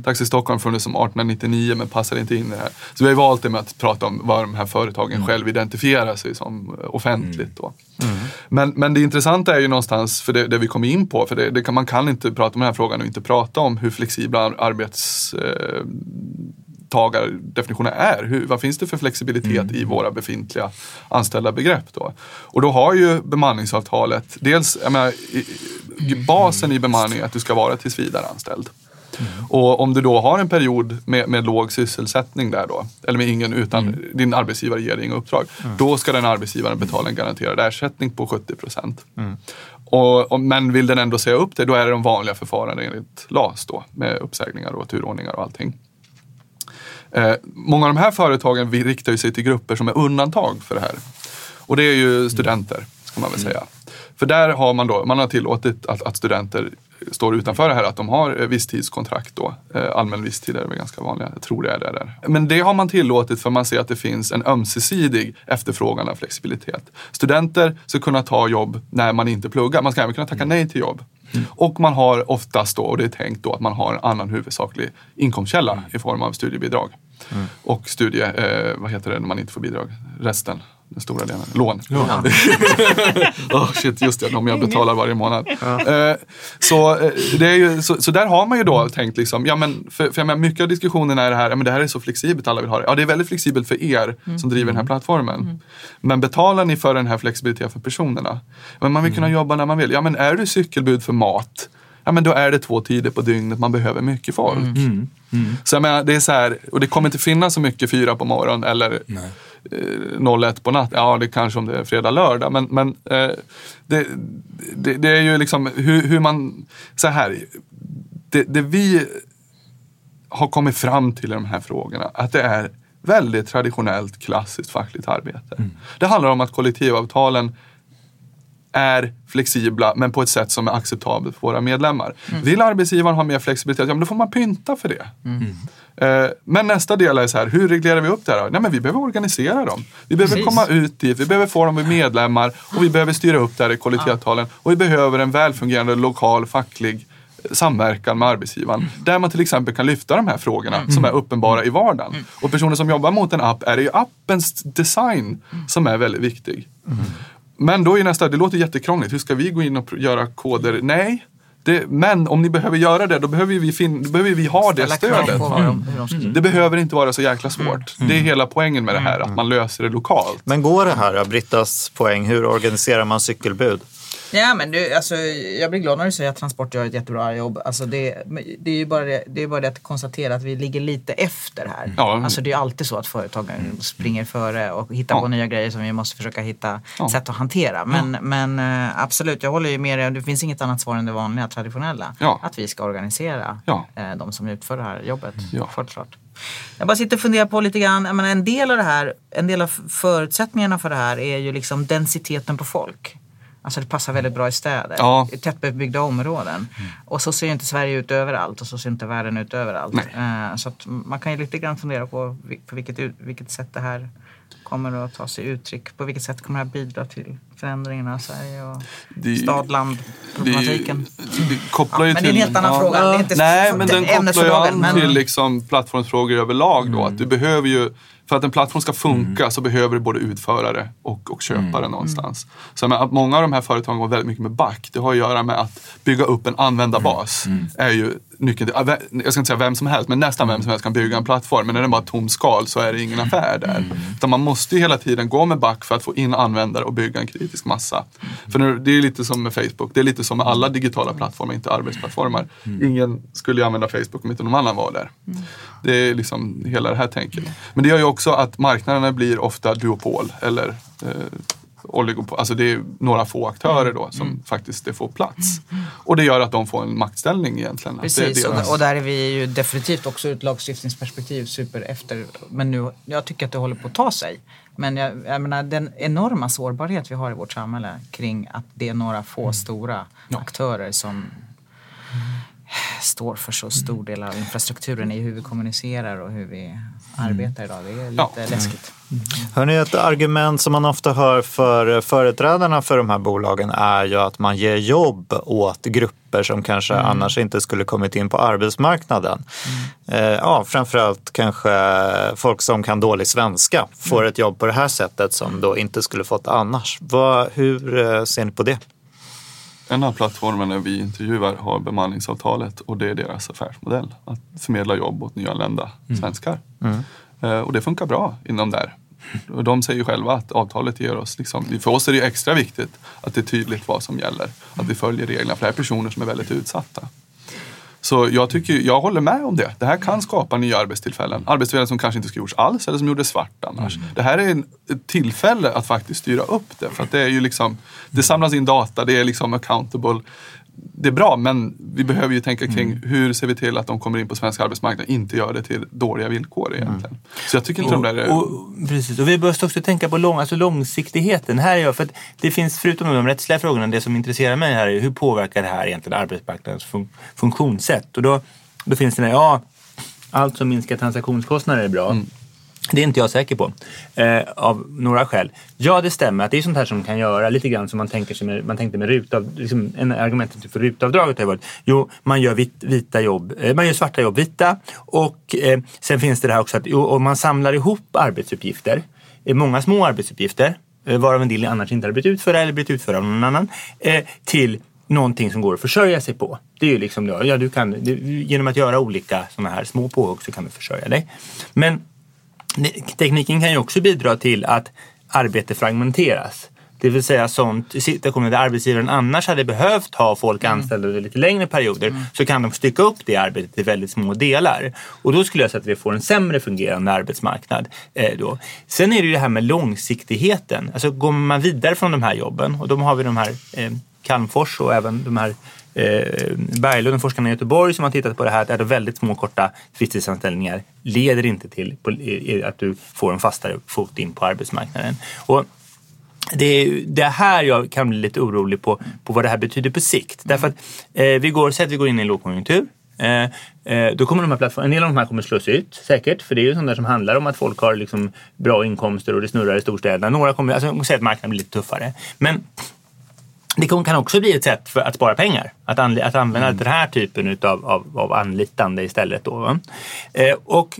Taxi Stockholm det som 1899 men passar inte in i det här. Så vi har valt det med att prata om vad de här företagen själv identifierar sig som eh, offentligt. Då. Men, men det intressanta är ju någonstans, för det, det vi kom in på, för det, det kan, man kan inte prata om den här frågan och inte prata om hur flexibla arbets... Eh, är. Hur, vad finns det för flexibilitet i våra befintliga anställda begrepp då? Och då har ju bemanningsavtalet, dels, jag menar, i, basen i bemanning är att du ska vara Och om du då har en period med, med låg sysselsättning där då, eller med ingen utan din arbetsgivare ger dig inga uppdrag, då ska den arbetsgivaren betala en garanterad ersättning på 70 procent. Och, och, men vill den ändå säga upp det, då är det de vanliga förfarandena enligt LAS då, med uppsägningar och turordningar och allting. Eh, många av de här företagen riktar ju sig till grupper som är undantag för det här. Och det är ju studenter, ska man väl säga. För där har man då, man har tillåtit att, att studenter står utanför det här, att de har eh, visstidskontrakt då. Eh, allmän visstid är väl ganska vanliga, jag tror det är det där. Men det har man tillåtit för man ser att det finns en ömsesidig efterfrågan av flexibilitet. Studenter ska kunna ta jobb när man inte pluggar, man ska även kunna tacka nej till jobb. Och man har oftast då, och det är tänkt då, att man har en annan huvudsaklig inkomstkälla i form av studiebidrag. Och studie, eh, vad heter det när man inte får bidrag? Resten, den stora delen. Lån. oh, shit, just det, de jag betalar varje månad. Eh, så, eh, det är ju, så, så där har man ju då tänkt, liksom, ja, men, för, för jag menar, mycket av diskussionen är det här, ja, men det här är så flexibelt, alla vill ha det. Ja, det är väldigt flexibelt för er som driver den här plattformen. Men betalar ni för den här flexibiliteten för personerna? Men man vill kunna jobba när man vill. Ja, men är du cykelbud för mat? Ja, men då är det två tider på dygnet man behöver mycket folk. Så jag menar, det är så här, och det kommer inte finnas så mycket fyra på morgonen eller eh, 01 på natt. Ja, det kanske om det är fredag, lördag. Men, men eh, det, det, det är ju liksom hur, hur man, så här. Det, det vi har kommit fram till i de här frågorna att det är väldigt traditionellt klassiskt fackligt arbete. Det handlar om att kollektivavtalen är flexibla men på ett sätt som är acceptabelt för våra medlemmar. Vill arbetsgivaren ha mer flexibilitet, ja men då får man pynta för det. Eh, Men nästa del är så här, hur reglerar vi upp det här? Nej, men vi behöver organisera dem. Vi behöver Precis. komma ut dit, vi behöver få dem med medlemmar och vi behöver styra upp det här i kollektivavtalen. Och vi behöver en välfungerande lokal facklig samverkan med arbetsgivaren. Där man till exempel kan lyfta de här frågorna som är uppenbara i vardagen. Och personer som jobbar mot en app är det ju appens design som är väldigt viktig. Men då är nästa, det låter jättekrångligt. Hur ska vi gå in och pr- göra koder? Nej. Det, men om ni behöver göra det, då behöver vi, fin- då behöver vi ha det stödet. de, ska Det behöver inte vara så jäkla svårt. Det är hela poängen med det här, att man löser det lokalt. Men går det här, Brittas poäng, hur organiserar man cykelbud? Ja, men du, alltså, jag blir glad när du säger att Transport gör ett jättebra jobb. Alltså, det, det är ju bara det, det, är bara det att konstatera att vi ligger lite efter här. Ja. Alltså, det är alltid så att företagen springer före och hittar Ja. på nya grejer som vi måste försöka hitta Ja. sätt att hantera. Men, men eh, absolut, jag håller ju med dig. Det finns inget annat svar än det vanliga, traditionella. Ja. Att vi ska organisera Ja. eh, de som utför det här jobbet. Ja. Självklart. Jag bara sitter och funderar på lite grann, jag menar, en del av det här, en del av förutsättningarna för det här är ju liksom densiteten på folk. Alltså det passar väldigt bra i städer, Ja. i tättbebyggda områden. Och så ser ju inte Sverige ut överallt och så ser inte världen ut överallt. Eh, så man kan ju lite grann fundera på på vilket, vilket sätt det här kommer att ta sig uttryck. På vilket sätt kommer det här bidra till förändringen av Sverige och stad-land-problematiken. Kopplar ju Ja, men det är till... en helt annan fråga. Det är inte Nej, men den kopplar ju an men- till liksom plattformsfrågor överlag då. Att du behöver ju, för att en plattform ska funka så behöver du både utförare och, och köpare någonstans. Så många av de här företagen går väldigt mycket med back. Det har att göra med att bygga upp en användarbas. är ju nyckeln till, jag ska inte säga vem som helst, men nästan vem som helst kan bygga en plattform. Men när den bara är tom skal så är det ingen affär där. Utan man måste ju hela tiden gå med back för att få in användare och bygga en kritisk massa. För nu, det är lite som med Facebook, det är lite som med alla digitala plattformar, inte arbetsplattformar. Ingen skulle ju använda Facebook om inte någon annan var där. Det är liksom hela det här tänket. Men det gör ju också att marknaderna blir ofta duopol eller eh, oligopol. Alltså det är några få aktörer då som faktiskt det får plats. Och det gör att de får en maktställning egentligen. Precis, och, deras- och där är vi ju definitivt också ur ett lagstiftningsperspektiv super efter. Men nu, jag tycker att det håller på att ta sig. Men jag, jag menar den enorma sårbarhet vi har i vårt samhälle kring att det är några få stora aktörer som står för så stor del av infrastrukturen i hur vi kommunicerar och hur vi arbetar idag. Det är lite Ja. läskigt. Hörrni, ett argument som man ofta hör för företrädarna för de här bolagen är ju att man ger jobb åt grupper som kanske annars inte skulle kommit in på arbetsmarknaden. Eh, ja, framförallt kanske folk som kan dålig svenska får ett jobb på det här sättet som då inte skulle fått annars. Vad, hur eh, ser ni på det? En av plattformarna vi intervjuar har bemanningsavtalet och det är deras affärsmodell. Att förmedla jobb åt nyanlända svenskar. Eh, Och det funkar bra inom där. Och de säger själva att avtalet ger oss, liksom, för oss är det extra viktigt att det är tydligt vad som gäller. Att vi följer reglerna, för det här är personer som är väldigt utsatta. Så jag, tycker, jag håller med om det. Det här kan skapa nya arbetstillfällen. Arbetstillfällen som kanske inte skulle gjorts alls eller som gjordes svart annars. Det här är en, ett tillfälle att faktiskt styra upp det. För att det är ju liksom, det samlas in data, det är liksom accountable. Det är bra men vi behöver ju tänka kring hur ser vi till att de kommer in på svensk arbetsmarknad och inte gör det till dåliga villkor egentligen. Så jag tycker inte de där är... Och, precis, och vi behöver också tänka på lång, alltså långsiktigheten. Här är jag, för det finns, förutom de rättsliga frågorna, det som intresserar mig här är hur påverkar det här egentligen arbetsmarknadens fun- funktionssätt? Och då, då finns det, där, ja, allt som minskar transaktionskostnader är bra. Det är inte jag säker på. Eh, av några skäl. Ja, det stämmer att det är sånt här som kan göra lite grann som man, tänker sig med, man tänkte med rutav, liksom en argumentet för rutavdraget har varit jo, man gör vit, vita jobb, eh, man gör svarta jobb vita och eh, sen finns det det här också att jo, om man samlar ihop arbetsuppgifter, eh, många små arbetsuppgifter, eh, varav en del annars inte hade blivit utförda eller blivit utförda av någon annan, eh, till någonting som går att försörja sig på. Det är ju liksom, ja, du kan, du, genom att göra olika sådana här små påhugg så kan du försörja dig. Men tekniken kan ju också bidra till att arbete fragmenteras. Det vill säga sånt situationer där arbetsgivaren annars hade behövt ha folk anställda under lite längre perioder så kan de stycka upp det arbetet i väldigt små delar. Och då skulle jag säga att vi får en sämre fungerande arbetsmarknad. Eh, då. Sen är det ju det här med långsiktigheten. Alltså går man vidare från de här jobben och då har vi de här eh, Calmfors och även de här Eh, Berglund och forskarna i Göteborg som har tittat på det här att väldigt små korta visstidsanställningar leder inte till på, i, att du får en fastare fot in på arbetsmarknaden. Och det är det här jag kan bli lite orolig på, på vad det här betyder på sikt. Därför att eh, vi går, säg att vi går in i en lågkonjunktur. Eh, eh då kommer de här plattformarna, en del av de här kommer slås ut säkert. För det är ju sånt där som handlar om att folk har liksom bra inkomster och det snurrar i storstäderna. Några kommer, alltså säg att marknaden blir lite tuffare. Men det kan också bli ett sätt för att spara pengar. Att, anl att använda mm. den här typen utav, av, av anlitande istället. Då, eh, och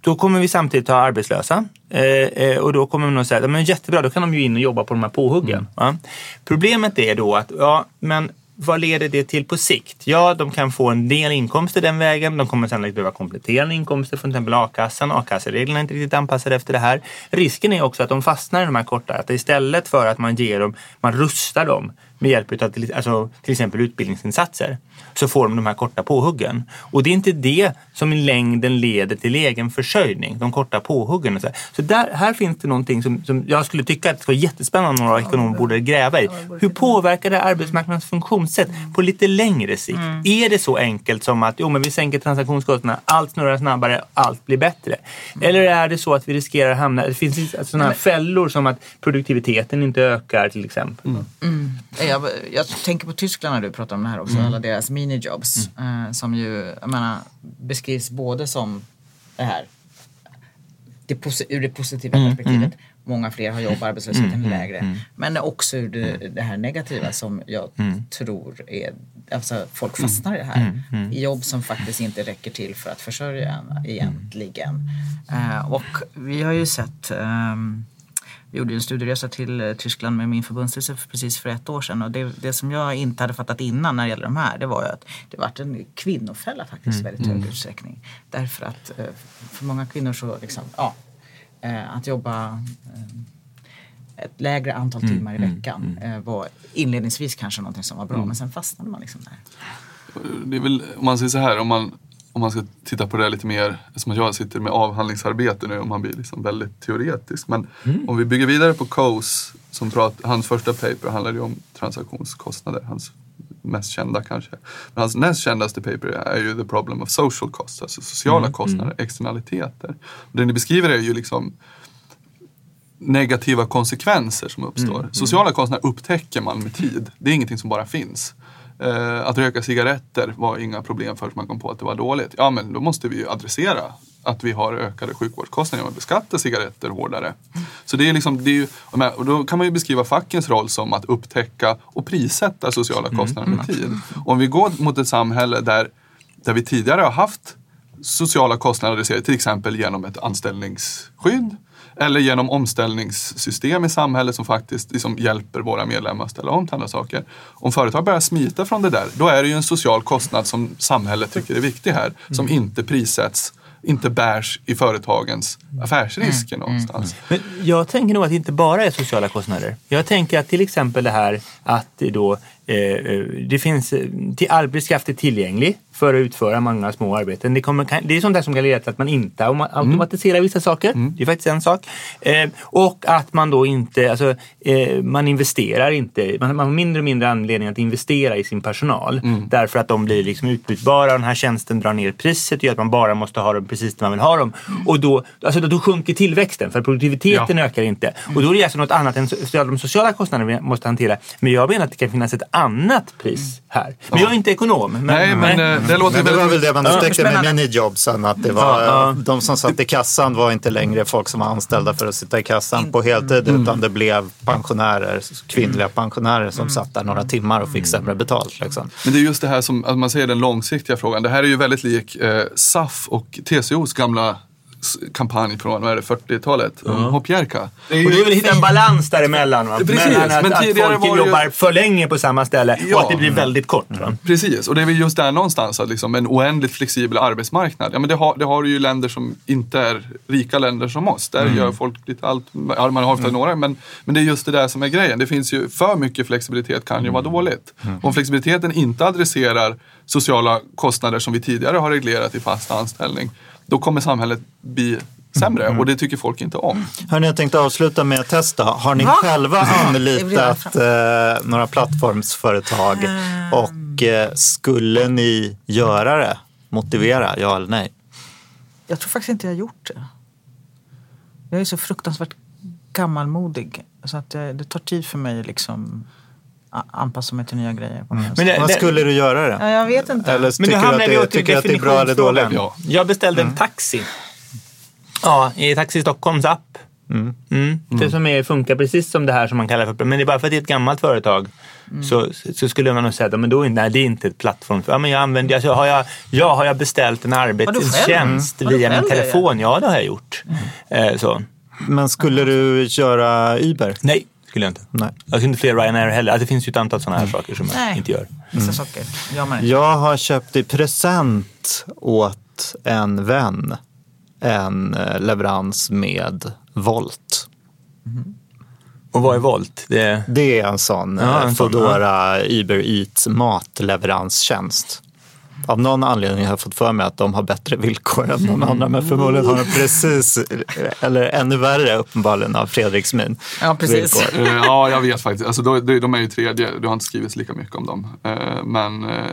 då kommer vi samtidigt ha arbetslösa eh, eh, och då kommer att säga, men jättebra, då kan de ju in och jobba på de här påhuggen. Mm. Problemet är då att, ja, men vad leder det till på sikt? Ja, de kan få en del inkomster den vägen. De kommer sannolikt behöva kompletterande inkomster från till exempel a-kassan. A-kassereglerna är inte riktigt anpassade efter det här. Risken är också att de fastnar i de här korta. Att istället för att man ger dem, man rustar dem med hjälp av till, alltså, till exempel utbildningsinsatser så får de de här korta påhuggen. Och det är inte det som i längden leder till egen försörjning, de korta påhuggen. Så där, här finns det någonting som, som jag skulle tycka att det var jättespännande om några ekonomer borde gräva i. Hur påverkar det arbetsmarknadens funktionssätt på lite längre sikt? Mm. Är det så enkelt som att jo, men vi sänker transaktionskostnaderna, allt snurrar snabbare, allt blir bättre? Mm. Eller är det så att vi riskerar att hamna, det finns sådana här fällor som att produktiviteten inte ökar till exempel. Mm. mm. Jag, jag, tänker på Tyskland när du pratar om det här också, mm. alla deras minijobs mm. eh, som ju, jag menar, beskrivs både som det här, det, ur det positiva mm. perspektivet, mm. många fler har jobb, arbetslösheten är mm. lägre. Mm. Men också ur det, det, här negativa som jag tror är, alltså folk fastnar i det här. I jobb som faktiskt inte räcker till för att försörja en egentligen. Eh, och vi har ju sett um, vi gjorde en studieresa till eh, Tyskland med min förbundsstyrelse för precis för ett år sedan. Och det, det, som jag inte hade fattat innan när det gäller de här det var ju att det varit en kvinnofälla faktiskt i mm. väldigt hög mm. utsträckning. Därför att eh, för många kvinnor så, liksom, ja, eh, att jobba ett lägre antal mm, timmar i veckan var inledningsvis kanske någonting som var bra men sen fastnade man liksom där. Det är väl, om man säger så här, om man om man ska titta på det lite mer, som jag sitter med avhandlingsarbete nu och man blir liksom väldigt teoretisk. Men mm. om vi bygger vidare på Coase, som prat, hans första paper handlade ju om transaktionskostnader, hans mest kända kanske. Men hans näst kändaste paper är ju The Problem of Social Costs, alltså sociala mm. kostnader, mm. externaliteter. Och det ni beskriver är ju liksom negativa konsekvenser som uppstår. Mm. Sociala kostnader upptäcker man med tid. Det är ingenting som bara finns. Eh, att röka cigaretter var inga problem förrän man kom på att det var dåligt. Ja men då måste vi ju adressera att vi har ökade sjukvårdskostnader genom att beskatta cigaretter hårdare. Så det är liksom, det är ju, och då kan man ju beskriva fackens roll som att upptäcka och prissätta sociala mm. kostnader med tid. Om vi går mot ett samhälle där, där vi tidigare har haft sociala kostnader adresserade till exempel genom ett anställningsskydd eller genom omställningssystem i samhället som faktiskt liksom hjälper våra medlemmar att ställa om till andra saker. Om företag börjar smita från det där, då är det ju en social kostnad som samhället tycker är viktig här, som mm. inte prissätts inte bärs i företagens affärsrisker mm. någonstans. Men jag tänker nog att det inte bara är sociala kostnader. Jag tänker att till exempel det här att det då det finns eh, till arbetskraft är tillgänglig för att utföra många små arbeten. Det, kommer, det är sånt där som kan leda till att man inte automatiserar mm. vissa saker. Mm. Det är faktiskt en sak. Eh, och att man då inte, alltså, eh, man investerar inte, man, man har mindre och mindre anledning att investera i sin personal. Mm. Därför att de blir liksom utbytbara den här tjänsten drar ner priset och gör att man bara måste ha dem precis där man vill ha dem. Och då, alltså, då sjunker tillväxten för produktiviteten ja. ökar inte. Och då är det alltså något annat än de sociala kostnaderna vi måste hantera. Men jag menar att det kan finnas ett annat pris här. Men jag är inte ekonom. Men, nej, men, nej. Eh, det låter men det var väl det man upptäckte ja, med minijobsen. Att det var, ja, ja. de som satt i kassan var inte längre folk som var anställda för att sitta i kassan på heltid. Mm. Utan det blev pensionärer, kvinnliga pensionärer som mm. satt där några timmar och fick sämre betalt. Liksom. Men det är just det här som, att man säger den långsiktiga frågan. Det här är ju väldigt lik eh, SAF och TCOs gamla kampanj från 40-talet om uh-huh. hoppjerka. Det och det är väl hitta en balans däremellan. Va? Precis, Mellan att, men tidigare att folk var jobbar för länge på samma ställe ja. och att det blir väldigt kort. Va? Precis, och det är väl just där någonstans att liksom en oändligt flexibel arbetsmarknad. Ja, men det, har, det har ju länder som inte är rika länder som oss. Där mm. gör folk lite allt. Ja, man har ofta mm. några, men, men det är just det där som är grejen. Det finns ju för mycket flexibilitet kan ju vara mm. dåligt. Mm. Om flexibiliteten inte adresserar sociala kostnader som vi tidigare har reglerat i fast anställning då kommer samhället bli sämre mm. och det tycker folk inte om. Hörni, jag tänkte avsluta med att testa. Har ni Va? själva anlitat eh, några plattformsföretag och Och eh, skulle ni göra det? Motivera, ja eller nej? Jag tror faktiskt inte jag har gjort det. Jag är så fruktansvärt gammalmodig. Så att det, det tar tid för mig liksom anpassa mig till nya grejer. På sätt. Men det, Vad skulle du göra det? ja, jag vet inte. Eller Men tycker nu du att det, åt tycker att det är bra eller dåligt? definitionsfrågan. Jag beställde en taxi. Ja, i Taxi Stockholms app. Mm. Det som är, funkar precis som det här som man kallar för... Men det är bara för att det är ett gammalt företag. Så, så skulle man nog säga att men då, nej, det är inte ett plattform. Ja, men jag använder, alltså, har, jag, ja, har jag beställt en arbetstjänst Mm. Via min det? telefon? Ja, det har jag gjort. Eh, så. Men skulle du göra Uber? Nej, skulle jag inte. Nej. Jag skulle inte fler Ryanair heller. Alltså, det finns ju ett antal sådana här saker som jag Nej. inte gör. Vissa saker. Jag. Jag har köpt i present åt en vän en eh, leverans med Volt. Och vad är Volt? Det, Det är en sån Ja, eh, Foodora Uber Eats matleveranstjänst. Av någon anledning har jag fått för mig att de har bättre villkor än någon andra, men förmodligen har de precis, eller ännu värre uppenbarligen av Fredriks min. Ja, precis. villkor. Eh, Ja, jag vet faktiskt. Alltså, de, de de är ju tredje. Det har inte skrivits lika mycket om dem. Eh, Men eh,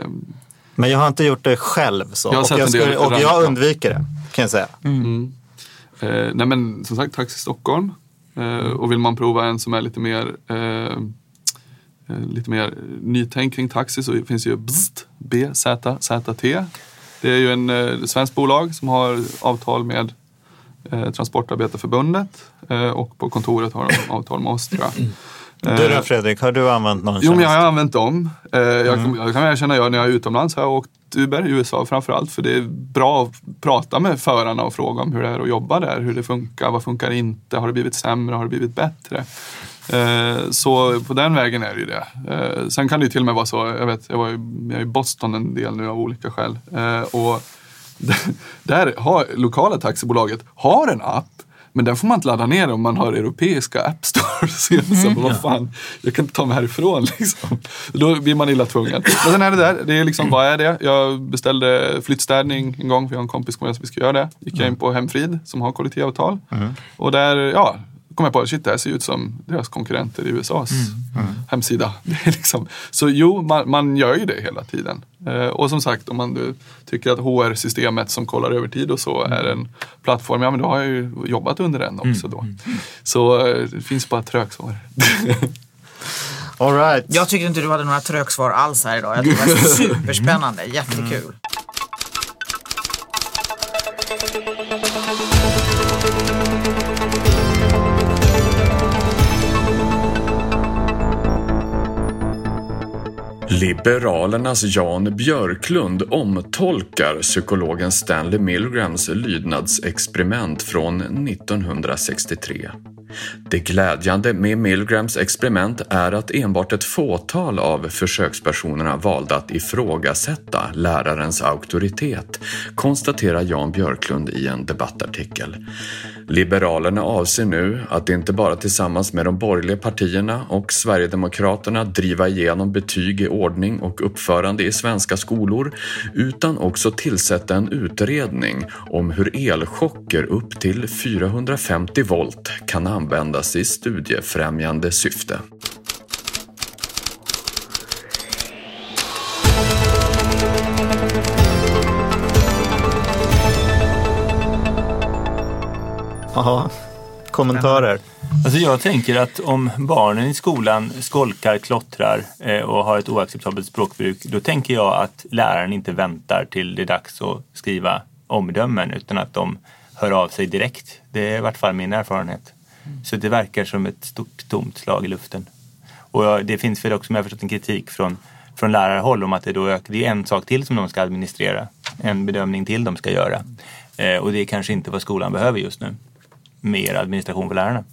Men jag har inte gjort det själv. Så. Jag och, jag skulle, och jag undviker det, kan jag säga. Eh, nej men som sagt, Taxi Stockholm. Och vill man prova en som är lite mer lite mer nytänk kring taxi så finns ju BZT, BZZT. Det är ju en eh, svenskt bolag som har avtal med eh, Transportarbetarförbundet eh, och på kontoret har de avtal med oss tror jag. Du då Fredrik, har du använt någon Jo, men jag tjänst? har använt dem. Eh, jag, kan- jag kan erkänna, jag, när jag är utomlands har jag åkt Uber i USA framförallt. För det är bra att prata med förarna och fråga om hur det är att jobba där. Hur det funkar, vad funkar inte? Har det blivit sämre? Har det blivit bättre? Eh, så på den vägen är det ju det. Eh, sen kan det ju till och med vara så, jag vet, jag, var ju, jag är i Boston en del nu av olika skäl. Eh, och där har lokala taxibolaget har en app men den får man inte ladda ner om man har europeiska app stores. Så, vad fan, jag kan inte ta mig härifrån. Liksom. Då blir man illa tvungen. Men sen är det där, det är liksom, vad är det? Jag beställde flyttstädning en gång, för jag har en kompis som att vi ska göra det. Gick jag in på Hemfrid som har kollektivavtal. Och där, ja, kom jag på att shit, det här ser ut som deras konkurrenter i USAs hemsida. Det är liksom, så jo, man, man gör ju det hela tiden. Eh, och som sagt, om man du, tycker att HR-systemet som kollar över tid och så är en plattform, ja men då har jag ju jobbat under den också då. Så eh, det finns bara ett trögsvar. All right. Jag tyckte inte du hade några tröksvar alls här idag. Jag tyckte det var superspännande. Jättekul. Liberalernas Jan Björklund omtolkar psykologen Stanley Milgrams lydnadsexperiment från 1963. Det glädjande med Milgrams experiment är att enbart ett fåtal av försökspersonerna valde att ifrågasätta lärarens auktoritet, konstaterar Jan Björklund i en debattartikel. Liberalerna avser nu att inte bara tillsammans med de borgerliga partierna och Sverigedemokraterna driva igenom betyg i ordning och uppförande i svenska skolor utan också tillsätta en utredning om hur elchocker upp till 450 volt kan användas i studiefrämjande syfte. Jaha. Kommentarer? Alltså jag tänker att om barnen i skolan skolkar, klottrar eh, och har ett oacceptabelt språkbruk, då tänker jag att läraren inte väntar till det är dags att skriva omdömen utan att de hör av sig direkt. Det är i vart fall min erfarenhet. Så det verkar som ett stort tomt slag i luften. Och det finns väl också, som jag förstått, en kritik från, från lärarhåll om att det, då det är en sak till som de ska administrera. En bedömning till de ska göra. Eh, och det är kanske inte vad skolan behöver just nu. Mer administration för lärarna.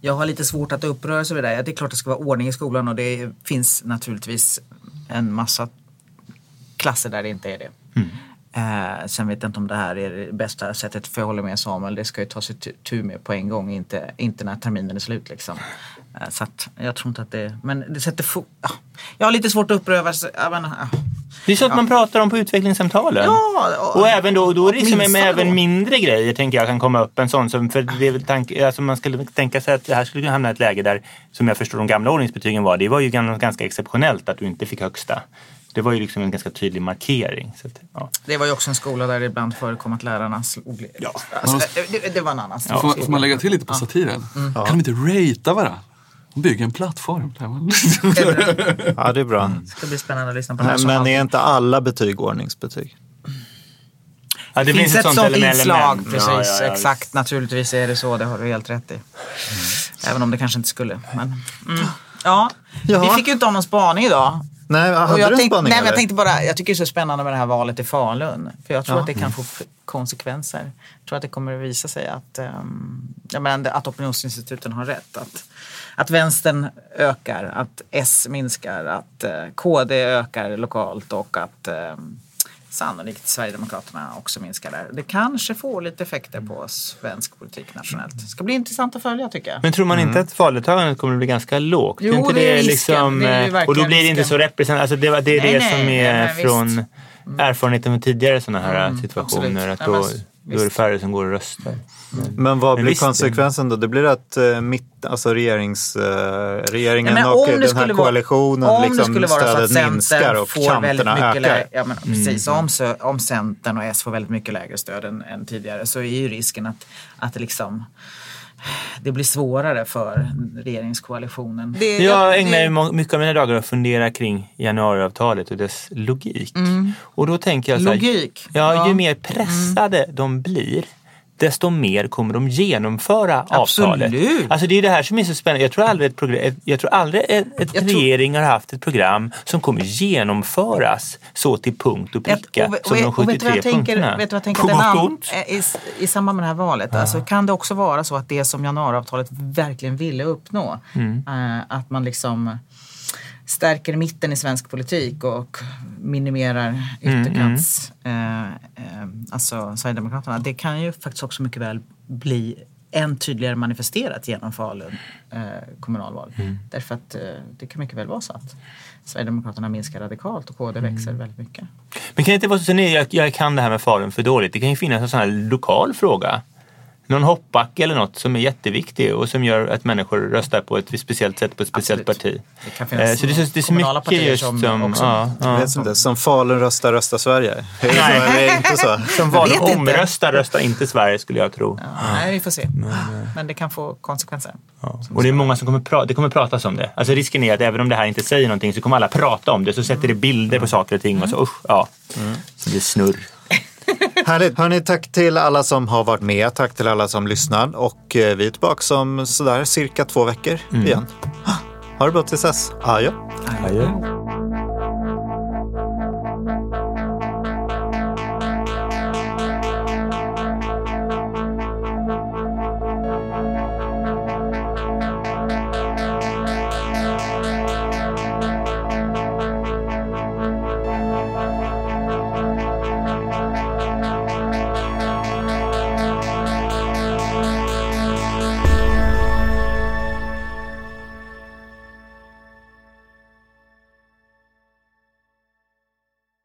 Jag har lite svårt att uppröras över det. där. Det är klart det ska vara ordning i skolan och det finns naturligtvis en massa klasser där det inte är det. Eh, sen vet jag inte om det här är det bästa sättet för jag håller med Samuel. Det ska ju ta sig tu- tur med på en gång, inte, inte när terminen är slut. Liksom. Eh, så att jag tror inte att det... Men det sätter fo- ja. Jag har lite svårt att menar, ja. Det är sånt man pratar om på utvecklingssamtalen. Ja, och även då, då är det liksom med även mindre grejer tänker jag kan komma upp. En sån som, för det är tank, alltså man skulle tänka sig att det här skulle kunna hamna i ett läge där, som jag förstår de gamla ordningsbetygen var, det var ju gan- ganska exceptionellt att du inte fick högsta. Det var ju liksom en ganska tydlig markering. Så att, ja. Det var ju också en skola där det ibland förekom att lärarna slog... Ja. Alltså, det, det var en annan Får, man- får man lägga till lite på satiren? Kan de inte ratea varandra? De bygger en plattform. Ja, det är bra. Det ska bli spännande att lyssna på den här Men, är inte alla betyg ordningsbetyg? Ja, Det, finns ett sånt, element. inslag, Ja, precis. ja, ja. Exakt, naturligtvis är det så. Det har du helt rätt i. Även om det kanske inte skulle. Men, mm. ja. Ja. Vi fick ju inte ha någon spaning idag. Nej, hade jag du spaning? nej, jag tänkte bara, jag tycker det är så spännande med det här valet i Falun. För jag tror Ja. att det kan få f- konsekvenser. Jag tror att det kommer att visa sig att, um, jag menar, att opinionsinstituten har rätt. Att, att vänstern ökar, att S minskar, att eh, KD ökar lokalt och att um, sannolikt Sverigedemokraterna också minskar där. Det kanske får lite effekter på svensk politik nationellt. Det ska bli intressant att följa tycker jag. Men tror man inte att valdeltagandet kommer att bli ganska lågt? Jo, Är inte det är liksom, Det är ju eh, och då blir det inte risken. så representativt. Alltså det, det är Nej, det nej, som är nej, från visst. erfarenheten från tidigare sådana här Mm, situationer. absolut. Att Ja, då, men då är det visst. färre som går och röstar. Men vad Men blir visst, konsekvensen då? Det blir att eh, mitt, alltså regerings, eh, regeringen Nej, men och den här vara- koalitionen, liksom, skulle vara så att stödet minskar och får väldigt kanterna mycket ökar. lägre, ja, men precis, om, om Centern och S får väldigt mycket lägre stöd än, än tidigare så är ju risken att, att liksom det blir svårare för regeringskoalitionen. Det, Jag ägnar det- mycket av mina dagar att fundera kring januariavtalet och dess logik. Och då tänker jag så här, Mm. Logik? Ja, Ja. Mm. ju mer pressade de blir desto mer kommer de genomföra avtalet. Absolut. Alltså det är det här som är så spännande. Jag tror aldrig, ett program, ett- jag tror aldrig ett, ett tror- regering har haft ett program som kommer genomföras så till punkt och pricka och, och, som de och, och vet du vad 73 jag tänker, punkterna. vet vad jag tänker annan, ont. i, I samband med det här valet, alltså, kan det också vara så att det som januariavtalet verkligen ville uppnå, Mm. eh, att man liksom stärker mitten i svensk politik och minimerar Mm, ytterkants, eh, eh, alltså Sverigedemokraterna. Det kan ju faktiskt också mycket väl bli än tydligare manifesterat genom Falun eh, kommunalval. Mm. Därför att eh, det kan mycket väl vara så att Sverigedemokraterna minskar radikalt och KD växer Mm. väldigt mycket. Men kan det inte vara så, är jag, jag kan det här med Falun för dåligt. Det kan ju finnas en sån här lokal fråga. Någon hoppbacke eller något som är jätteviktig och som gör att människor röstar på ett speciellt sätt på ett speciellt Absolut. parti. Det kan finnas Eh, så det, är så- det är så mycket partier just som som... ja, ja. vet inte, som Falun röstar, röstar Sverige. Det så Nej. eller är det inte så? Som inte. omröstar röstar inte Sverige skulle jag tro. Ja, Nej, vi får se. Men det kan få konsekvenser. Ja. Och det är många som kommer, pra- det kommer pratas om det. Alltså risken är att även om det här inte säger någonting så kommer alla prata om det. Så sätter det bilder på saker och ting och så usch, ja. Så blir det snurr. Härligt. Hörni, tack till alla som har varit med. Tack till alla som lyssnar. Och eh, vi är tillbaka om sådär cirka två veckor igen. Ha det bra tills dess. Adjö. Adjö.